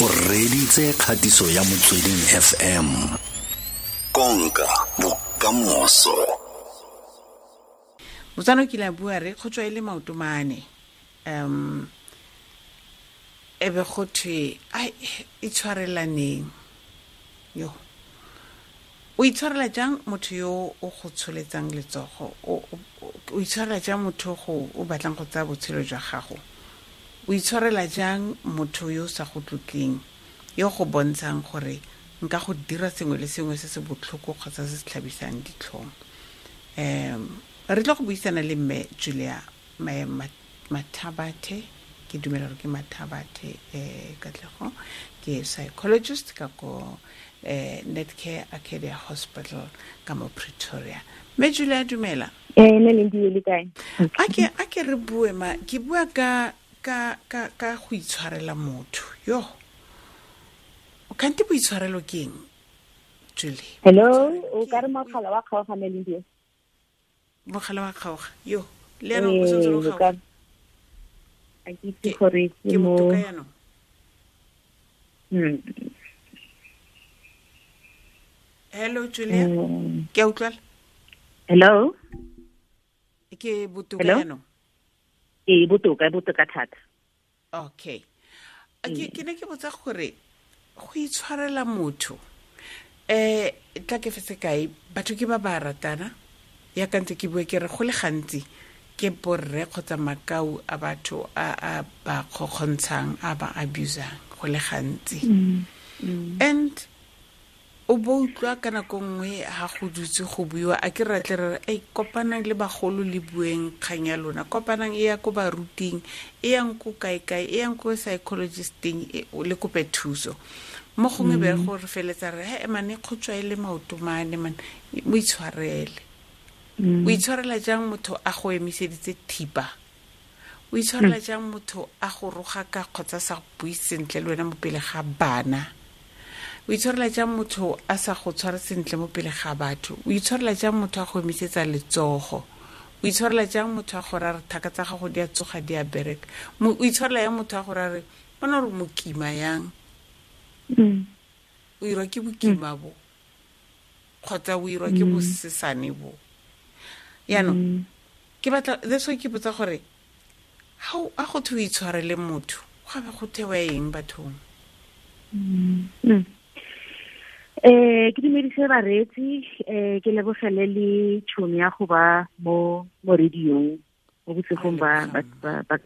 o reditse kgatiso ya motsweding fm konka bokamoso. Motswana o kile a bua re go tswa e le maotomane um e be go thwe ai e tshwarelaneng yo o itshwarela jang motho yo o go tsholetsang letsogo? O o- o itshwarela jang motho go o batlang go tsaya botshelo jwa gago o itshwarela jang motho yo o sa go tlotleng yo go bontshang gore nka go dira sengwe le sengwe se se botlhoko kgotsa se se tlhabisang ditlhong. Um re tla go buisana le mme julia mathabate Ma- ke dumela gore ke mathabate um katlego ke psychologist ka ko um netcare acadia hospital ka mo pretoria. Mme julia dumela. Eh a ke re bue ma ke bua ka ka ka ka go itshwarela motho. Yo. O kante boitshwarelo ke eng julie Hello, o ka re mogala wa kgaoga mogala wa kgaoga. Yo. Le yanong o santse kgaoga a ke itse gore ke yanong Hmm, hello julia mm. ke a utlwala Hello? ke botoka Hello? yanong Eh botoka e botoka thata. okay. Ke ne ke botsa gore go itshwarela motho um tla ke fetse kae? Batho ke ba ba ratana ya ka ntse ke bue ke re go le gantsi ke borre kgotsa makau a batho a a ba kgokgontshang a ba abusang go le gantsi. And o bo utlwa ka nako nngwe ga go dutse go buiwa. A ke ratle re re ei kopanang le bagolo le bueng kgang ya lona. Kopanang e ya ko baruting e yang ko kae-kae e yang ko psychologisteng e- o le kope thuso. Mo gongwe be re gore feletsa re he mane go tswa e le maotomane mane mo itshwarele. O itshwarela jang motho a go emiseditse thipa? O itshwarela jang motho a go roga ka kgotsa sa bui sentle le wena mo pele ga bana o itshwarela jang motho a sa go tshwara sentle mo pele ga batho? O itshwarela jang motho a go emisetsa letsogo? O itshwarela jang motho a gore a re thaka tsa gago di a tsoga di a bereka? O itshwarela yang motho a gore a re bona gore mokima yang? Mm. o irwa ke bokima bo? Kgotsa o irwa ke bosesane bo? Yaanong ke batla that's why ke botsa gore ga go the o itshwarele motho go be go thewa eng bathong? Mm. Eh ke dumedise baretsi eh ke lebogele le tšhono ya go ba mo mo radiong mo botsogong ba ba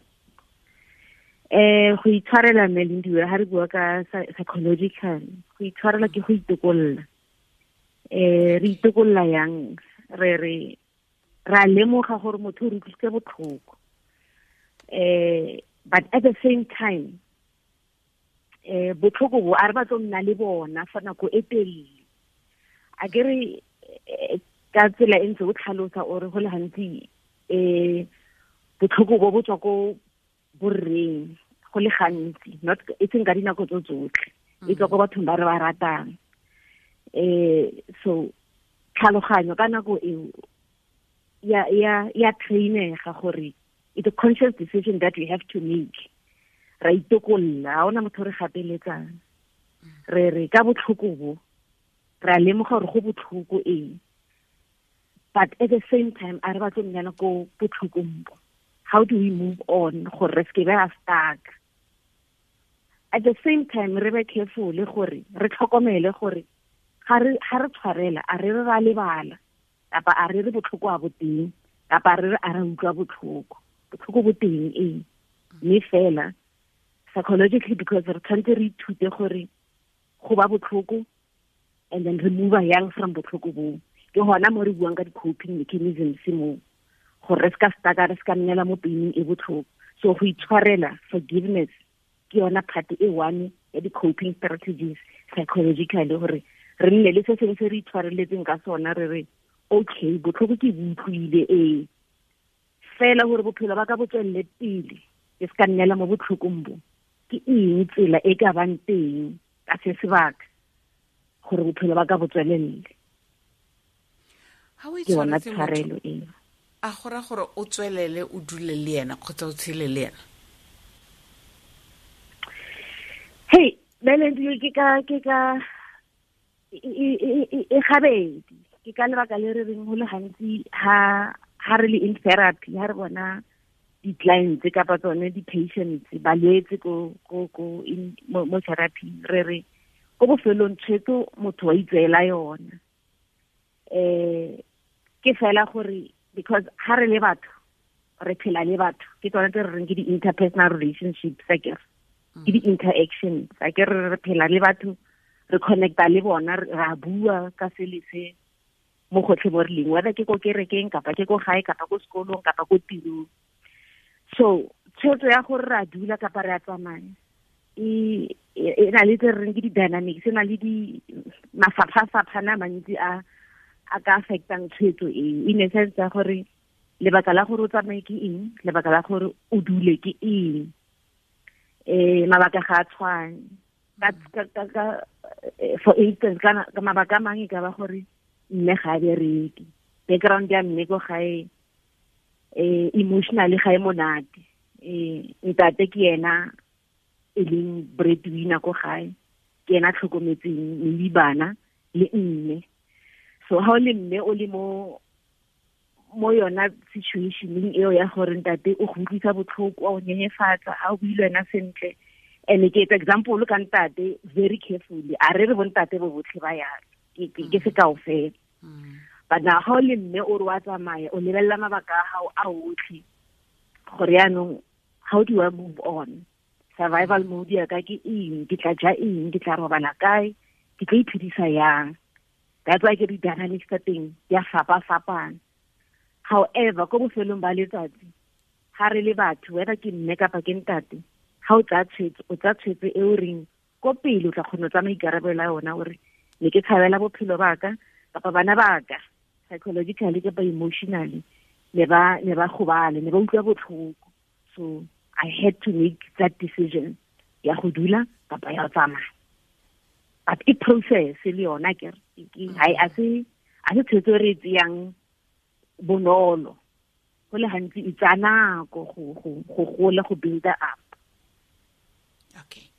eh go itshwarela mme Lindiwe ha re bua ka psychological go itshwarela ke go itokolla. Eh re itokolla yang? Re re ra lemoga gore motho o re utlwisitse botlhoko. Eh but at the same time eh botlhoko bo a re batlo nna le bona fa nako e telele. A ke re eh, ka tsela e ntse o tlhalosa ore go le gantsi eh botlhoko bo bo tswa ko borreng go le gantsi not e seng ka dinako tso tsotlhe e tswa ko bathong ba re ba ratang. Eh so tlhaloganyo ka nako eo ya ya ya trainega gore it's a conscious decision that we have to make ra itokolla ga ona motho re gapeletsang. Re re ka botlhoko bo. Ra lemoga gore go botlhoko but at the same time a re batle nnyana ko botlhokong bo. How do we move on gore re seke be a stuck? At the same time re be careful gore re tlhokomele gore ga re tshwarela a re re ra lebala kapa a re re botlhoko a boteng kapa a re re a ra utlwa botlhoko. Botlhoko bo teng ee mme fela psychologically because re tshwanetse re ithute gore go ba botlhoko and then re move yang from botlhoko boo. Ke gona mo re buang ka di-coping mechanisms mo gore re se ka staka re se ka nnela mo paining e botlhoko. So go itshwarela forgiveness ke yona part e one ya di-coping strategies psychologically gore re nne le se sengwe se re itshwareletseng ka sona re re okay botlhoko ke bo utlwile ee. Fela gore bophelo ba ka bo pele ke se ka nnela mo botlhokong bo ke eng tsela e ka bang teng ka se sebaka gore bophelo ba ka bo tswelele ga o ke yona tshwarelo eo a gora gore o tswelele o dule le ena kgotsa o tshele le ena? Hey balance ke ka ke ka e gabedi ke ka lebaka le re reng go le gantsi ha ha re le in therapy ha re bona di-clients kapa tsone di-patients balwetse ko ko ko mo therapy re re ko bofelong tshwetso motho wa itseela yona. Eh ke fela gore because ha re le batho re phela le batho ke tsone tse re reng ke di-interpersonal relationships a kere ke di-interactions a kere re phela le batho re connecta le bona ra bua ka se le se mo gotlhe mo rileng whether ke ko kerekeng kapa ke ko gae kapa ko sekolong kapa ko tirong so tshwetso ya gore re a dula kapa re a tsamaya e na le tse re reng ke di-dynamics e na le di mafapha-faphana mantsi a a ka affectang tshwetso e in a sense ya gore lebaka la gore o tsamaye ke eng lebaka la gore o dule ke eng eh mabaka ga a tshwane. Ka for instance ka mabaka a mangwe ka ba gore mme ga a bereke. Background ya mme ko gae eh emotionally ga e monate. Eh ntate ke yena e leng breadwinner ko gae ke yena tlhokometseng mme bana le mme. So ha o le mme o le mo mo yona situationeng eo ya gore ntate o go utlwisa botlhoko o nyenyefatsa a o buile wena sentle. And ke etsa example ka ntate very carefully. A re re bontate bo botlhe ba yalo. Ke sekao fela but na ga o le mme o re wa tsamaya o lebelela mabaka a gago a otlhe. Gore yaanong how do I move on? Survival mode ya ka ke eng? Ke tla ja eng? Ke tla robala kae? Ke tla iphedisa yang? That's why ke di-dynamics tsa teng di a fapa-fapana. However ko bofelong ba letsatsi ga re le batho whether ke mme kapa ke ntate ga o tsaya tshwetso o tsaya tshwetso e o reng ko pele o tla kgona tsa maikarabelo a yona ne ke tshabela bophelo ba ka kapa bana ba ka ke ba emotionally ne ba ne ba gobale ne ba utlwa botlhoko. So i had to make that decision ya go dula kapa ya tsamaya. But e process le yona ke a se a se tshwetso re e tseyang bonolo. Go le gantsi e tsaya nako go gola go builda up. Okay.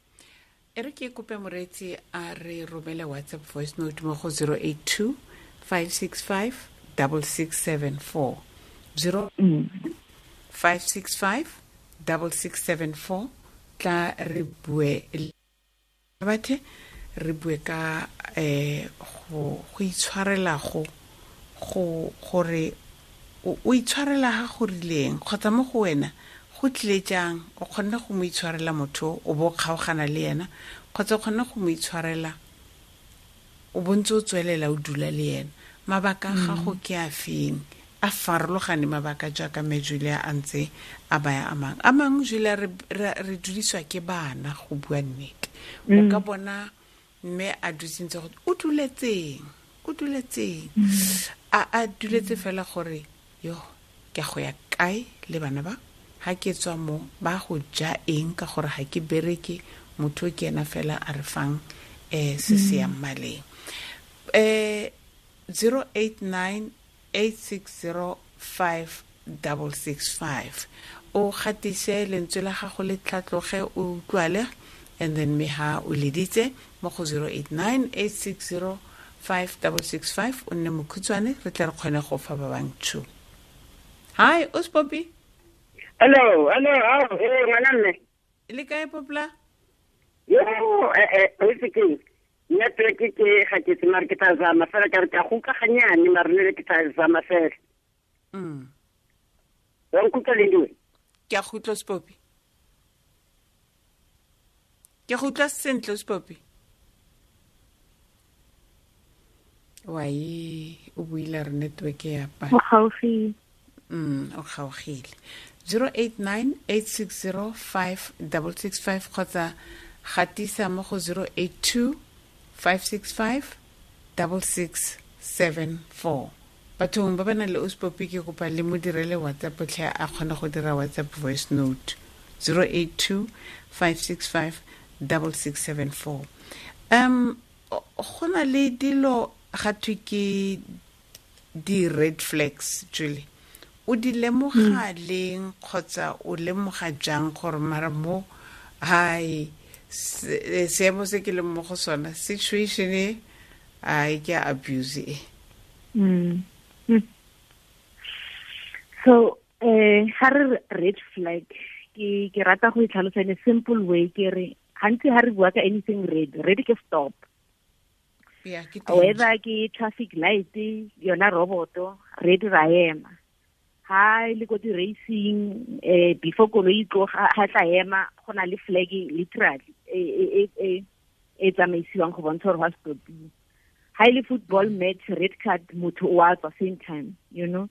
E re ke kope moreetsi a re romele whatsapp voice note mo go 082 565 6674 0 565 6674 tla re bue bathe re bue ka eh go go itshwarela go go gore o itshwarela ga go rileng kgotsa mo go wena go tlile jang? O kgonne go mo itshwarela motho o bo kgaogana le yena kgotsa o kgonne go mo itshwarela o bontse o tswelela o dula le yena. Mabaka a gago ke a feng? A farologane mabaka jaaka mme julia a ntse a baya a mangwe a mangwe julia re dudisiwa ke bana go bua nnete. O ka bona mme a dusintse go o duletseng o duletseng a duletse fela gore yo ke a go ya kae le bana ba? Ga ke tswa mo ba go ja eng ka gore ga ke bereke? Motho ke ena fela a re fang um se se yang maleng um 089 860 5665 o gatise lentswe la gago le tlhatloge o utlwale and then me ha o leditse mo go 089 860 5665 o nne mokhutswane re tla re kgone go fa ba bang tšhono hi o spopi hello hello how eh ngwana mme. Le kae popla? Yo eh eh o itse network ke ga ke tse mare ke tla zama fela ka re ka go ka ganyane mare le ke tla zama fela mm wa nkutlwa le ndiwe ke a gutlo spopi ke gutla sentle spopi wai o buile re network ya pa mo gaufi mm o kgaogile 089-860-5665 kgotsa gatisa mo go 082-565-6674 bathong ba ba nang le ospopi ke kopa le mo direle whatsapp tlhe a kgona go dira whatsapp voice note. 082-565-6674 um go na le dilo ga thwe ke di-red flags julie. O di lemoga leng kgotsa o lemoga jang gore mara mo hai seemo se ke leng mo go sona situation e a ke abuse e Mm. Mm. so eh ha re re red flag ke ke rata go itlhalosa in a simple way ke re gantsi ha re bua ka anything red red ke stop danger. whether ke traffic light yona roboto red ra ema ha le ko di-racing eh before koloi e tloga ha tla ema go na le flag literally e e e e tsamaisiwang go bontsha gore wa stopile ha le football match red card motho o a tswa same time you know?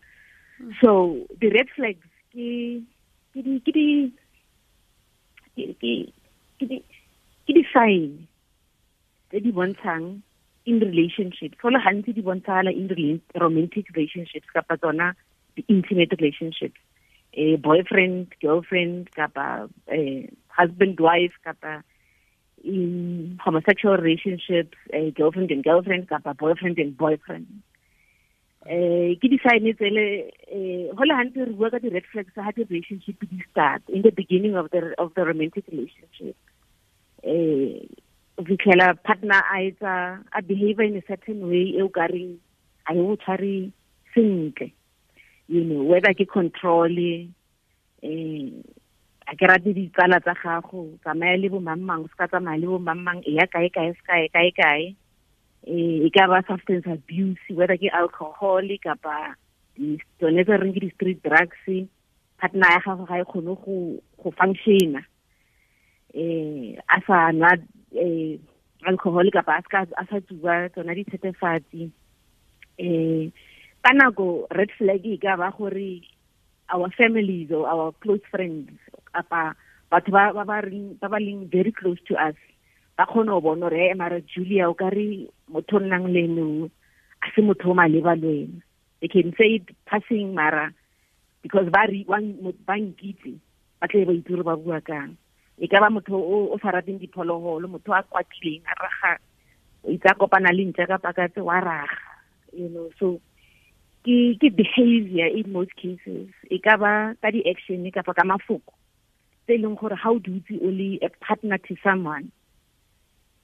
So the red flags ke ke di ke di ke di ke di sign tse di bontshang in relationships go le gantsi di bontshagala in romantic relationships kapa tsona di-intimate relationships a boyfriend girlfriend kapa eh husband wife kapa in homosexual relationships a girlfriend and girlfriend kapa boyfriend and boyfriend. Eh ke di sign tsele eh go le gantsi re bua ka di red flags ha di relationship di start in the beginning of the of the romantic relationship. Eh o fitlhela partner a etsa a behavior in a certain way e o ka reng a e o tshware sentle you know whether ke control eh a ke rate ditsala tsa gago tsamaya le bo mamang o se ka tsamaya le bo mamang e ya kae kae se kae kae kae. Eh e ka ba substance abuse whether ke alcohol kapa tsone tse reng ke di-street drugs partner ya gago ga e kgone go functiona. Eh a sa nwa eh alcohol kapa a sa tsuba tsona dithethefatsi eh ka nako red flag e ka ba gore our families or our close friends kapa batho ba ba leng very close to us ba kgone go bona gore e mara julia o ka motho o nnang le ene a se motho o maleba le wena. They can say it passing mara because ba nkitse ba tle ba itse ba bua kang. E ka ba motho o sa rateng diphologolo motho a kwatileng a raga o itse a kopana le ntša ka pakatse wa raga you know so ke ke behavior in most cases e ka ba ka di-action kapa ka mafoko tse leng gore how o dutse o le a partner to someone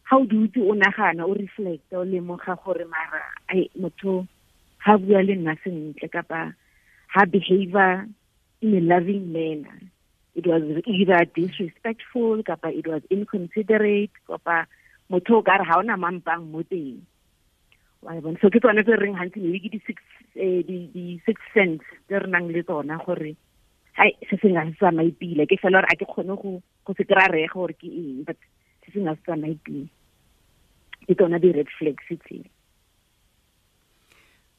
how o dutse o nagana o reflecta o lemoga gore mara ai motho ha bua le nna sentle ha behavior in a loving manner. It was either disrespectful kapa it was inconsiderate kapa motho o ka re ha ona mampang wa so ke tsone tse reng gantsi maybe ke di-six eh, di- di-six cents tse re nang le tsona gore hai se se ke fela gore a ke kgone go go se gore ke eng but se seng ga se tsamaye pila ke tsona di-red flags tsele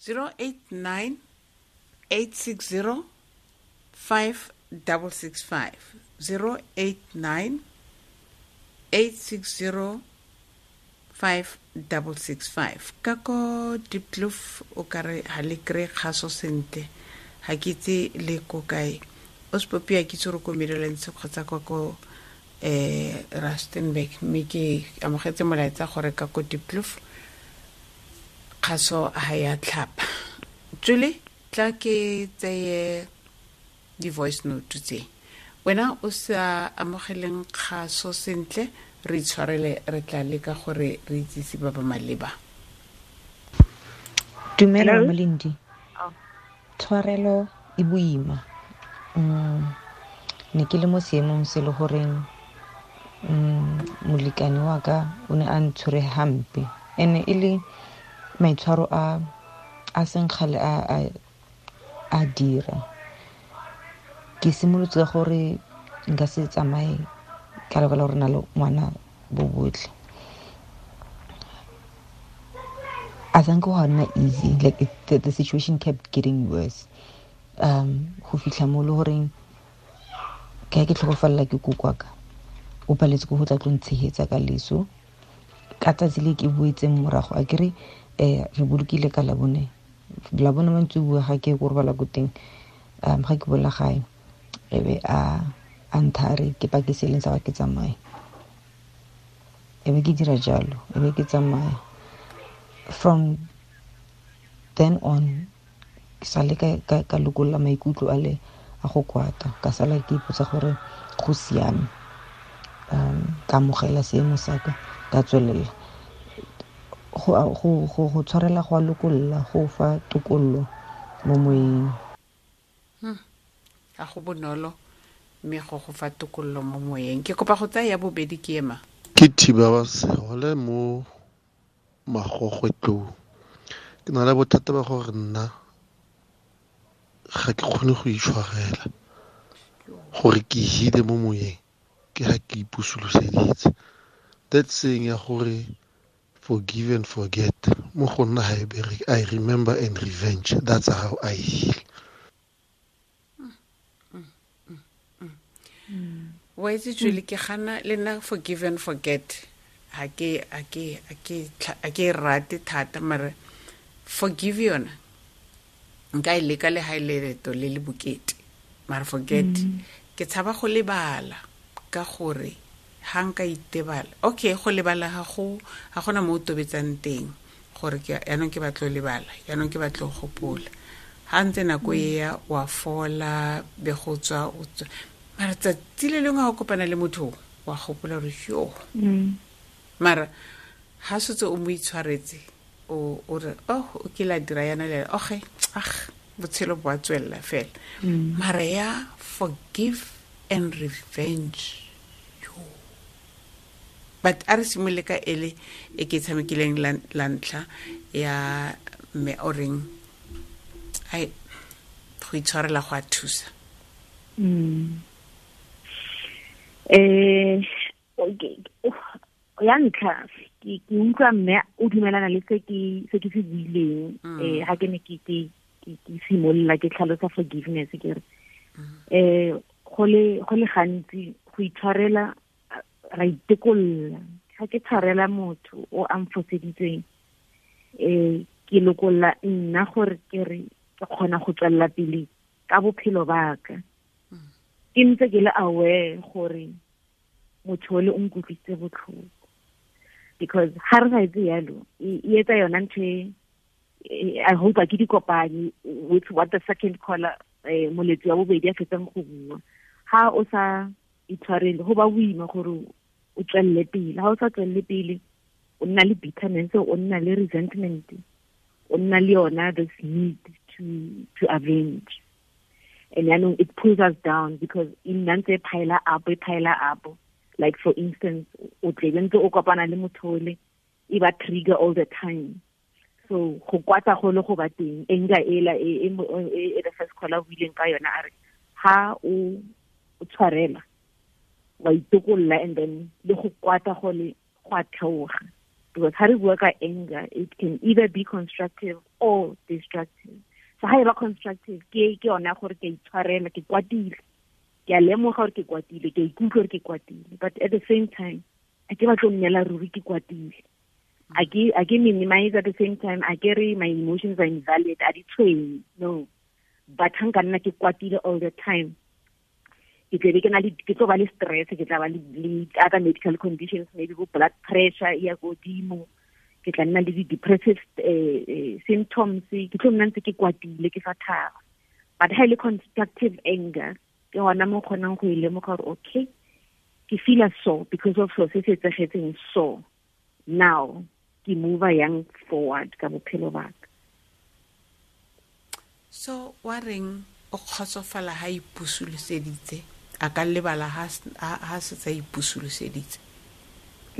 089 860 5665 089 860 5665 ka ko diploof o ka re ga le kry kgaso sentle. Ga ke itse le ko kae. O sepopia ke itse gore ko marylands kgotsa kwa ko um rustenburg. Mme ke amogetse molaetsa gore ka ko diploof kgaso ga ya tlhapa. Tswele tla ke tseye di-voice note tse. Wena o sa amogeleng kgaso sentle re itshwarele re tla leka gore re itsise ba ba maleba. Dumela Hello? molindi. Oh. tshwarelo e boima. Um ne ke le mo seemong se le goreng um molekane wa ka o ne a ntshwere hampe. Ene e le maitshwaro a a senkgale a, a, a dira. Ke simolotse gore nka se tsamaye ka lebaka la gore na le ngwana bo botlhe I think go nna easy like the, the situation kept getting worse. Um go fitlha mo le goreng ka ke tlhokofalela ke kokwaka o paletse ko go tla tlo ntshegetsa ka leso. Ka tsatsi le ke boetseng morago a kere um re bolokile ka labone. Labone mantse bua ga ke ko robala ko teng um ga ke bola gae e be a a nthare ke pakeseleng sa ga ke tsamaye. E be ke dira jalo e be ke tsamaya from then on ke sale ka, ka, ka lokolola maikutlo a le a go kwata. Ka sala ke ipotsa gore go siame. Um ka amogela seemo sa ka ka tswelela. Go go go go tshwarela go a lokolola go fa tokololo mo moyeng. Ga go bonolo mme go go fa tokololo mo moyeng. Ke kopa go tsaya ya bobedi ke ema. Ke thiba ba segole mo magogwetlong ke na le bothata ba gore nna ga ke kgone go itshwarela. Gore ke hile mo moyeng ke ga ke ipusoloseditse that saying ya gore forgive and forget mo go nna ga e bereke i remember and revenge. That's how i heal wa itse tswele ke gana le nna forgive and forget. Ha ke rate thata mare forgive yona. Nka e leka le ha ile leto le le bokete mare forget. Ke tshaba go lebala ka gore ha nka itebala okay go lebala ga go ga gona mo o tobetsang teng gore yaanong ke batlo lebala yaanong ke batlo gopola. Ha ntse nako e ya wa fola be go tswa mara tsatsi le lengwe ga o kopana le motho wa gopola gore yo mara ha setse o mo itshwaretse o o re oh o kile a dira yana le okay ah botshelo bo a tswelela fela. Mara ya forgive and revenge. But a re simolole ka ele e ke tshamekileng la ntlha ya mme o reng go itshwarela go a thusa. Mm. Eh okay ya ntlha ke ke utlwa mme o dumelana le se ke se ke se buileng. Eh ha ke ne ke ke ke ke simolola ke tlhalosa forgiveness ke re eh go le go le gantsi go itshwarela a- ra itekolola ga ke tshwarela motho o a mfoseditseng eh ke lokolla nna gore ke re ke kgona go tswelela pele ka bophelo ba ka. Ke ntse ke le aware gore motho le o nkutlwisitse botlhoko. Because ga re sa etse yalo e etsa yona ntho i hope a ke di kopanye with what the second caller um moletsi wa bobedi a fetsang go bua. Ha o sa itshwarele go ba boima gore o tswelele pele. Ha o sa tswelele pele o nna le bitterness o nna le resentment o nna le yona this need to to avenge. And yaanong it pulls us down because e nna ntse e pile up e pile up like for instance o tlebe ntse o kopana le motho ole e ba trigger all the time. So go kwata go le go ba teng. Enga ela e e e e the first caller buileng ka yona a re ha o o tshwarela wa itokolola and then le go kwata go le go a theoga. Because ha re bua ka anger it can either be constructive or destructive. So ha e ba constructive ke ke yona gore ke itshwarela ke kwatile ke a lemoga gore ke kwatile ke a ikutlwa gore ke kwatile but at the same time a ke batlo nnela ruri ke kwatile. A ke minimize at the same time a ke my emotions are invalid a di tshwenye no. But ha nka nna ke kwatile all the time ke tlebe ke na le ke tlo ba le stress ke tla ba le other medical conditions maybe bo blood pressure ya godimo ke tla nna le di-depressive eh, eh, symptoms ke tlo nna ntse ke kwatile ke fa tharo but ha le constructive anger ke gona mo kgonang go e lemoga gore okay ke feela so because of so se se etsegetseng so now ke move yang forward ka bophelo baka so wa reng o kgotsofala ha ipusoloseditse a ka lebala ha ha se tsa ipusoloseditse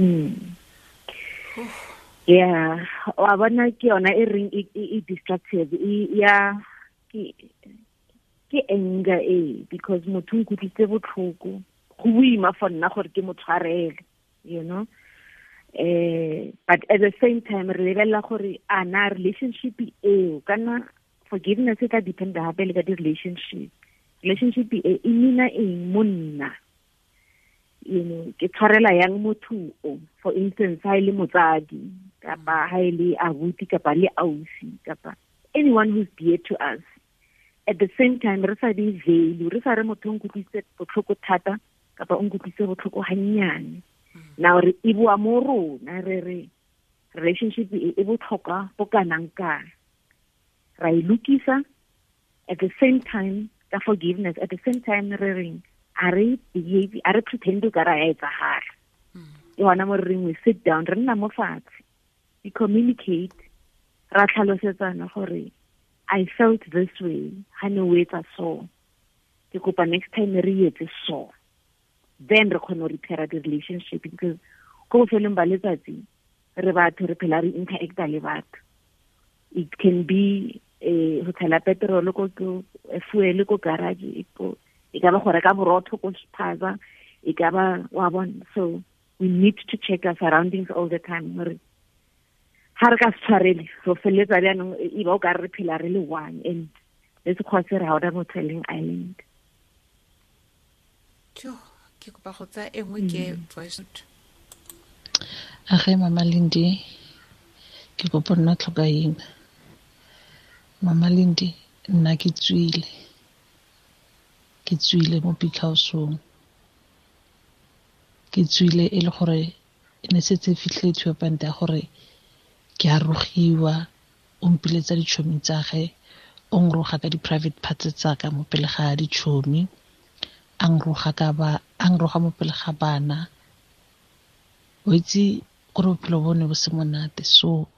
Mm. yeah wa bona ke yona e reng e e- e destructive e ya ke ke anger e because motho o nkutlwitse botlhoko go boima for nna gore ke mo tshwarele you know? Eh but at the same time re lebelela gore relationship eo kana forgiveness e tla dependa gape le ka di-relationship. Relationship e e meana eng mo nna? You know ke tshwarela yang motho o? For instance ha ha le ausi anyone who's dear to us at the same time re sa di value re sa re motho o nkutlwisitse botlhoko thata kapa o nkutlwisitse botlhoko gannyane hmm. now re e bua mo rona re re relationship e e botlhokwa bo kanang kang ra e lokisa at the same time ka forgiveness at the same time re reng a re behave a re pretend ka ra ya etsagala e gona hmm. mo re reng we sit down re nna mo fatshe. We communicate ra tlhalosetsana gore i felt this way. Ga ne o etsa so? Ke kopa next time re etse so. Then re kgone go repaira di-relationship because ko bofelong ba letsatsi re batho re phela re interacta le batho. It can be eh go tshela petrol ko fuel ko garage e ka ba go reka borotho ko spaza e ka ba wa bona. So we need to check our surroundings all the time ga re ka se tshwarele go feleletsa bjanong e ba o ka re re phela re le one and le sekgwa se re ga o mo telling island. Ke kopa go tsa e nngwe ke voice a ge mama lindi ke kopa nna tlhokaina mama lindi nna ke tswile. Ke tswile mo big house-ong. Ke tswile e le gore e ne setse e fitlhile thuapante ya gore ke a rogiwa o mpiletsa ditšhomi tsage o nroga ka di-private parts tsaka mo pele ga ditšhomi a nroga ka ba a nroga mo pele ga bana. O itse gore bophelo bone bo se monate. So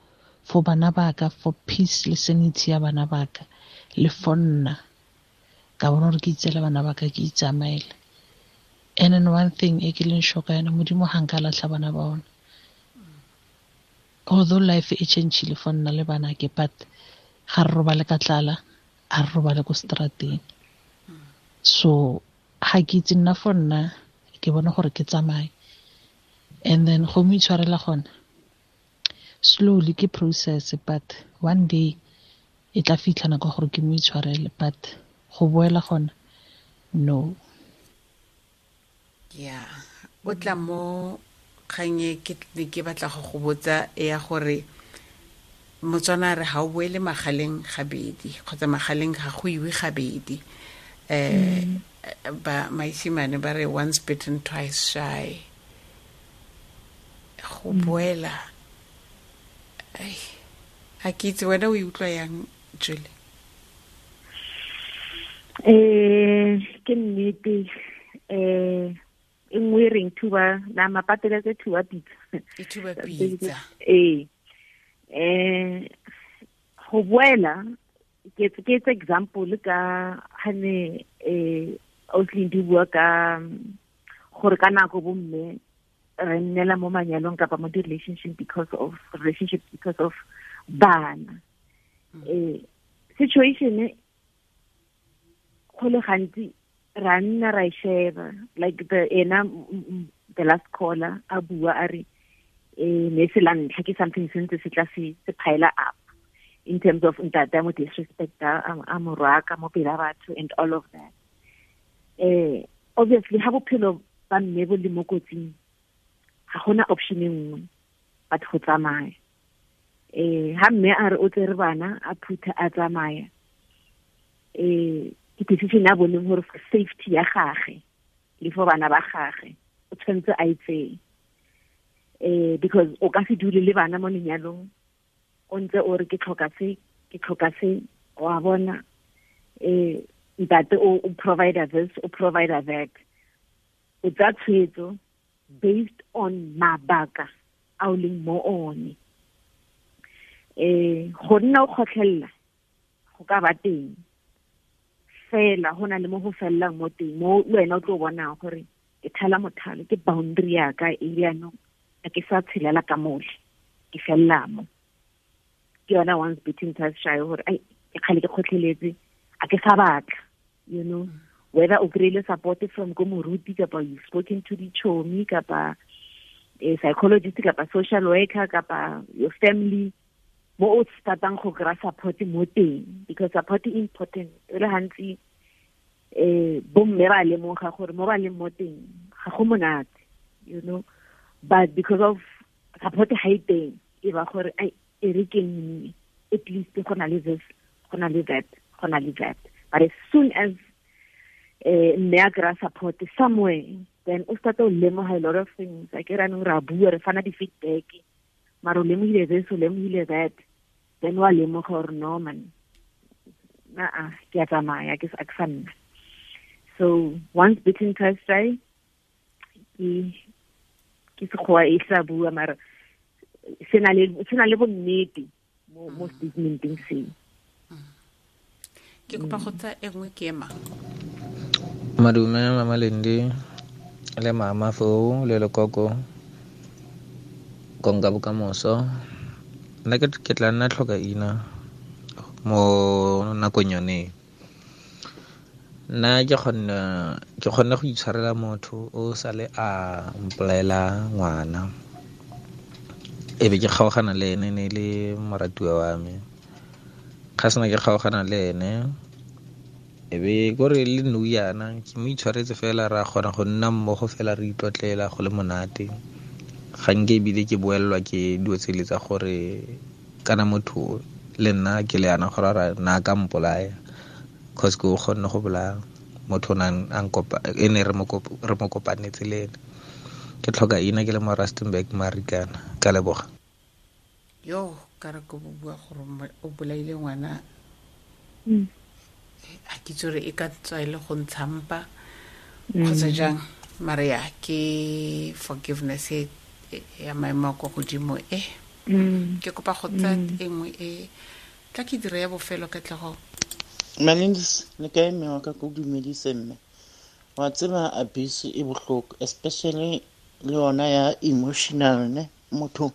for bana baka for peace le sanity ya bana baka le for nna ka bona gore ke itseela bana baka ke itsamaele. And then one thing e ke leng shoka yana modimo ga nka latlha bana ba ona although life e changile for nna le bana ke but ga re robale ka tlala a re robale ko strateng so ga ke itse nna for nna ke bona gore ke tsamaye. And then go mo itshwarela gona slowly ke process but one day e tla fitlha nako gore ke mo itshwarele but go boela gona no. Ya o tla mo kganye ke ne ke batla go go botsa ya gore motswana re ga o boele magaleng gabedi kgotsa magaleng ga go iwe gabedi um ba maisimane ba re once bitten twice shy. Go boela ga ke itse wena o e utlwa yang jule um ke nnete um e nngwe e reng thuba na mapateletse thuba pitsa. E thuba pitsa. Ee. Um go boela ke etse example ka gane um osling di bua ka gore ka nako bo bomme re nnela mo manyalong kapa mo di-relationship because of relationship because of bana. Um situation go le gantsi ra nna ra sheba. Like the ena the last caller a bua a re ne se la ntlha ke something sentse se tla se pile up in terms of ntate mo disrespect a mo rwaka mo pela batho and all of that. Eh obviously ha bophelo ba mme bo le mo kotsing ga gona option e nngwe batho go tsamaya. Eh ha mme a re o tsere bana a phutha a tsamaya eh decision ya boneng gore for safety ya gage le for bana ba gage o tshwanetse a itseng eh because o ka se dule le bana mo lenyalong o ntse o re ke tlhoka se ke tlhoka se wa bona eh ntate o provider this o provider that. O tsa tshwetso based on mabaka a o leng mo one eh go nna o kgotlhella go ka ba teng fela go na le mo go fellang mo teng mo wena o tlo bonang gore ke thala mothalo ke boundary a ke sa tshelela ka mole ke fella mo. Ke yona once twice shy gore ai ke ke kgotlheletse a ke sa batla you know. Whether o kry-ile support from ko moruti kapa you spoken to dichomi kapa a psychologist kapa social worker kapa your family mo o startang go kry-a support mo teng because support e important e le gantsi um bomme ba lemoga gore mo ba leng mo teng ga go monate you know? But because of support ga teng e ba gore ai e re ke nne at least go na le this go na le that go na le that. But as soon as eh mme a kry-a support somewhere then o start o lemoga a lot of things a ke ranong ra bua re fana di-feedback mara o lemogile this o lemogile that then wa lemoga gore no man. Aa ke a tsamaya ke sa nna so once bitten twice shy ke ke sekgowa e tla bua mara se na le se na le bonnete mo mo statementeng seo ke kopa go tsa e nngwe ke ema madume mama lendi le mama foo le lekoko konka bokamoso. Nna ke tla nna tlhoka ina mo nakong yone nna ke kgonne go itshwarela motho o sale a mpolaela ngwana. E be ke kgaogana le ene ne le moratiwa wa me. Ga sena ke kgaogana le ene e be kore le nou yana ke mo itshwaretse fela ra kgona go nna mmogo fela re itlotlela go le monate ga nke ebile ke boelelwa ke dio tsele tsa gore kana motho le nna ke le yana gore ra na ka mpolaya? Cause ke o kgonne go bolaya motho e ne re mo kopanetse le ene. Ke tlhoka ina ke le mo rustenburg marikana ka leboga. Yo ka re ko bua gore o bolaile ngwana. A ke tsore e ka tswa e le go ntshampa. Kgotsa jang? Mare ya ke forgiveness e ya maemo a kwa godimo e. Ke kopa go tsa e nngwe e. Tla ke dira ya bofelo ka tlego malindis le ka emewa ka? Ko dumedise mme. Wa tseba abuse e bohloko especially le yona ya emotional ne? Motho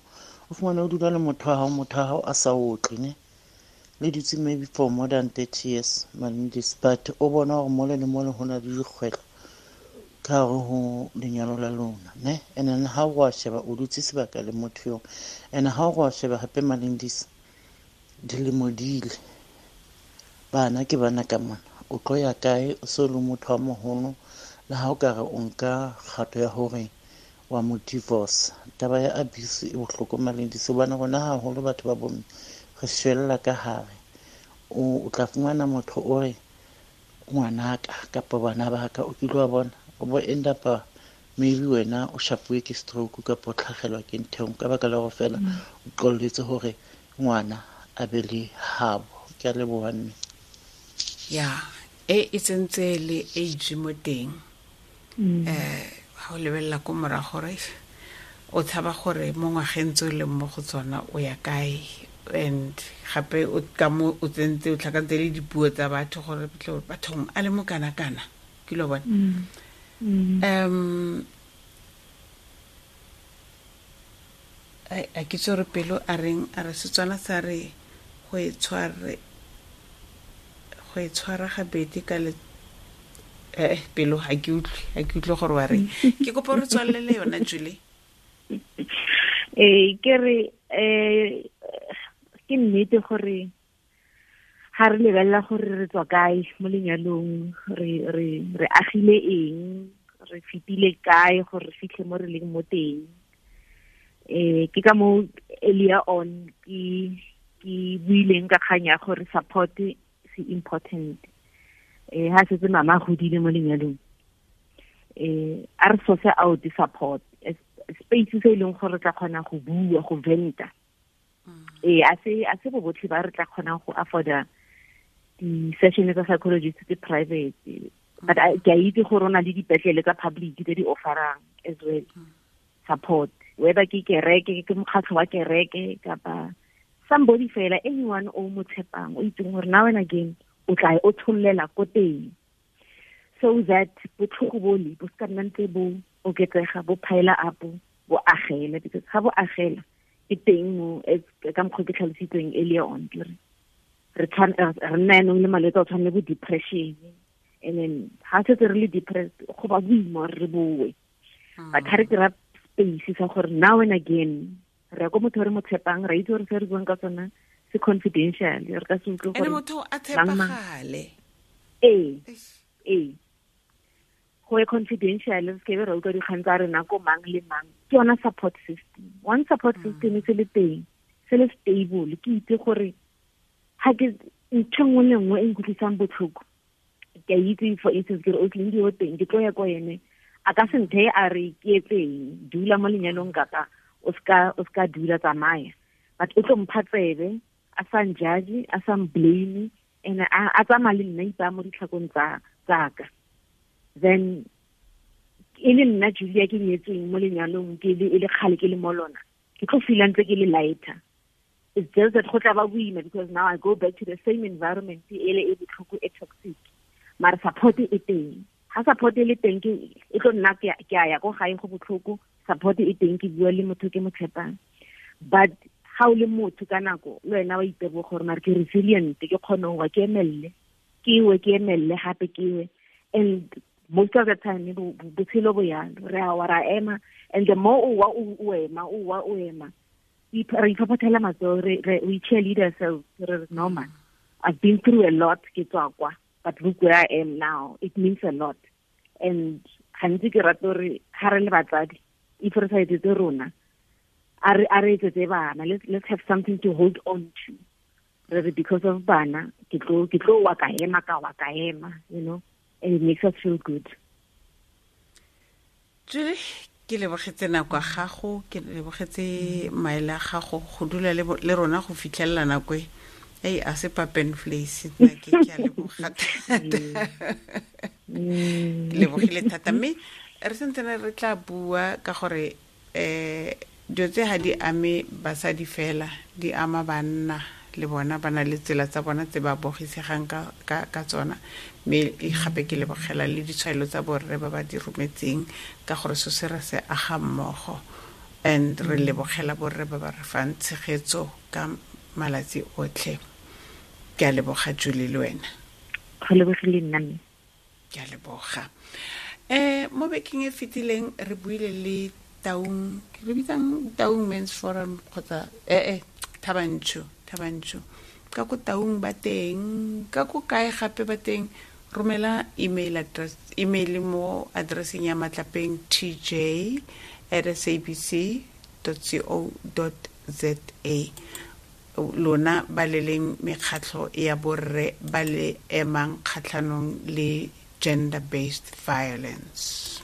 o fumane o dula le motho wa motho wa a sa otle ne? Le dutse maybe for more than thirty years malindis but o bona gore mole le mole go na le dikgwetlho gare go lenyalo la lona ne? And then ga go a sheba o dutse sebaka le motho yo. And ga go a sheba gape malindis dilemo dile bana ke bana ka mona. O tlo ya kae? O se le motho wa mogolo le ga o ka re o nka kgato ya gore wa mo divorce. Taba ya abuse e bohloko malendise bana gona gagolo batho ba bomme re shwelela ka gare o tla fumana motho o re ngwanaka kapa bana baka o kile wa bona o bo end up maybe wena o shapuwe ke stroke kapa o tlhagelwa ke nthong. Ka baka la go fela o qolletse gore ngwana a be le habo. Ke a leboga mme. Ya e e tsentse le age mo teng. Um ga o lebelela ko morago gore o tshaba gore mo ngwageng tse o leng mo go tsona o ya kae. And gape ka mo o tsentse o tlhakantse le dipuo tsa batho gore bathong a le mo kana-kana. Ke lo bone um a ke tse gore pelo a reng a re setswana sa re go e tshware go e tshwara gabedi ka le eh pelo ga ke utlwe ga ke utlwe gore wa reng ke kopa re tswalele yona julie. Ee ke re um ke nnete gore ga re lebelela gore re tswa kae mo lenyalong? Re re re agile eng? Re fetile kae gore re fitlhe mo re leng mo teng? Um ke ka moo earlier on ke ke buileng ka kganya gore support se important. Eh ha setse mama godile mo lenyalong. Eh a re source out support space se e leng gore tla kgona go bua go venta. Eh a se a se bo botlhe ba re tla kgona go afforda di-session tsa psychologist tse private. But ke a itse gore o na le dipetlele tsa public tse di offerang as well support. Whether ke kereke ke mokgatlho wa kereke kapa somebody fela anyone o mo tshepang o itseng gore now and again o tla o tshollela ko teng. So that botlhogo bole bo se ka nna ntse bo oketsega bo pile up bo agela because ga bo agela ke teng mo ka mokgwa ke tlhalositsweng earlier on re nna yanong le malwetse a tshwane bo depression. And then ga setse re le depressed go ba boima re boe. Hmm. But ga re kry-a space sa gore now and again re ya ko motho re mo tshepang ra itse gore se re buang ka sona se confidential re ka se utlwe gore motho a tshepagale? Ee ee. Go e confidential se ke be ra utlwa dikgang tsa rena ko mang le mang. Ke yona support system. One support hmm. system se le teng se le stable ke itse gore ga ke ntho nngwe le nngwe e nkutlwisang botlhoko ke a itse for instance ke re otleng di o teng ke tlo ya kwa ene a ka se nthe a re ke etseng? Dula mo lenyalong kapa o o ska dula tsamaya. But o tlo mpha tsebe a sa njudge a sa mblame and a tsamaya le nna ipa mo ditlhakong tsa tsaka then e le nna julia ke nyetsweng mo lenyalong ke le e le kgale ke le mo lona. Ke tlo feela ntse ke le lighter it's just that go tla ba because now i go back to the same environment e le e botlhoko e toxic. Mara support e teng. Ha support e le teng ke e tlo nna ke ya go go botlhoko support e teng ke bua le motho ke mo but ha o le motho ka nako le wena wa itebo gore mare ke resilient ke kgone wa ke emelle ke iwe ke emelle gape ke and most of the time botshelo bo yalo re a wa ra ema and the more o wa o ema o wa o ema re iphaphathela matsogo we cheerlead ourselves re no man. I've been through a lot ke tswa kwa but look where i am now. It means a lot. And gantsi ke rata gore ga re le batsadi if re sa etsetse rona a re etsetse bana. Let's have something to hold on to. Re re because of bana ke tlo wa ka ema ka wa ka ema you know? And it makes us feel good. Julie ke lebogetse nako ya gago ke lebogetse maele a gago go dula le rona go fitlhelela nako e. Ei a se papen flace nna ke ke a leboga thata. Ke lebogile thata. Mme re sentsene re tla bua ka gore um dilo tse ga di ame basadi fela di ama banna le bona ba na le tsela tsa bona tse ba bogisegang ka, ka, ka tsona. Mme gape ke lebogela le ditshwaelo tsa borre ba ba di rometseng ka gore so se re se aga mmogo. And re lebogela borre ba ba re fang tshegetso ka malatsi otlhe. Ke a leboga jule le wena. Go lebogile nna ke a leboga. Um mo bekeng e fetileng re buile le taung re bitsang taung mans forum kgotsa ee thabantsho thabantsho. Ka ko taung ba teng ka ko kae gape ba teng romela email address email mo addresseng ya matlapeng tj at sabc co za lona ba le leng mekgatlho ya borre ba le emang kgatlhanong le gender based violence